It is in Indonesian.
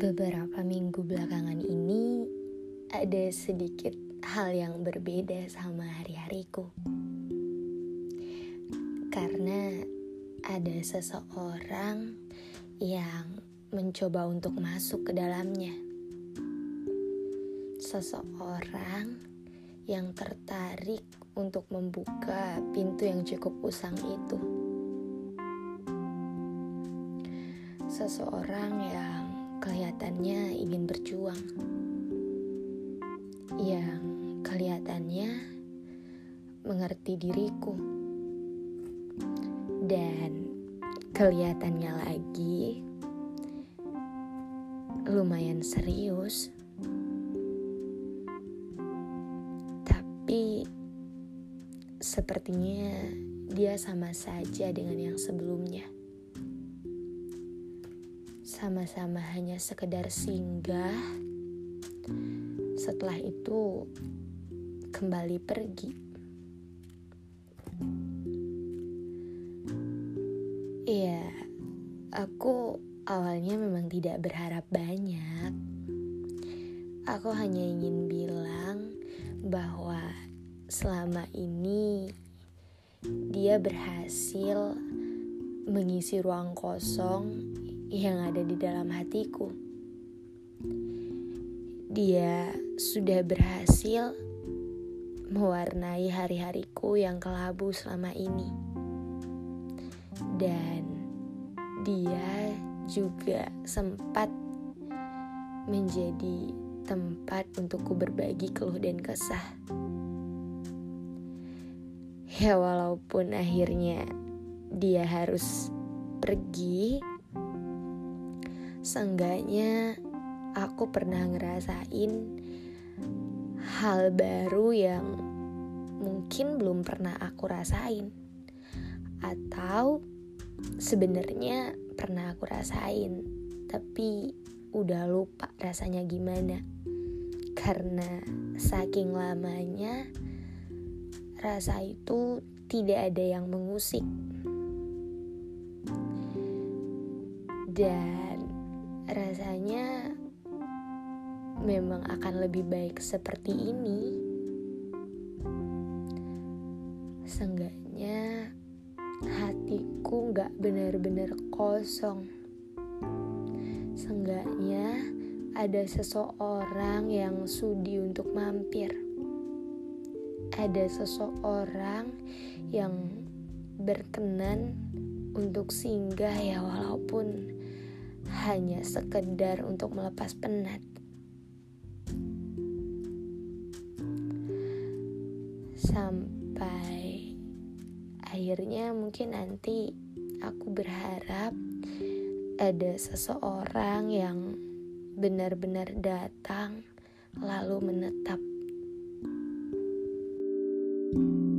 beberapa minggu belakangan ini ada sedikit hal yang berbeda sama hari-hariku. Karena ada seseorang yang mencoba untuk masuk ke dalamnya. Seseorang yang tertarik untuk membuka pintu yang cukup usang itu. Seseorang yang kelihatannya ingin berjuang. Yang kelihatannya mengerti diriku. Dan kelihatannya lagi lumayan serius. Tapi sepertinya dia sama saja dengan yang sebelumnya sama-sama hanya sekedar singgah. Setelah itu kembali pergi. Iya, aku awalnya memang tidak berharap banyak. Aku hanya ingin bilang bahwa selama ini dia berhasil mengisi ruang kosong yang ada di dalam hatiku. Dia sudah berhasil mewarnai hari-hariku yang kelabu selama ini. Dan dia juga sempat menjadi tempat untukku berbagi keluh dan kesah. Ya walaupun akhirnya dia harus pergi Seenggaknya aku pernah ngerasain hal baru yang mungkin belum pernah aku rasain. Atau sebenarnya pernah aku rasain, tapi udah lupa rasanya gimana. Karena saking lamanya rasa itu tidak ada yang mengusik. Dan rasanya memang akan lebih baik seperti ini. Seenggaknya hatiku gak benar-benar kosong. Seenggaknya ada seseorang yang sudi untuk mampir. Ada seseorang yang berkenan untuk singgah ya walaupun hanya sekedar untuk melepas penat. Sampai akhirnya mungkin nanti aku berharap ada seseorang yang benar-benar datang lalu menetap. thank you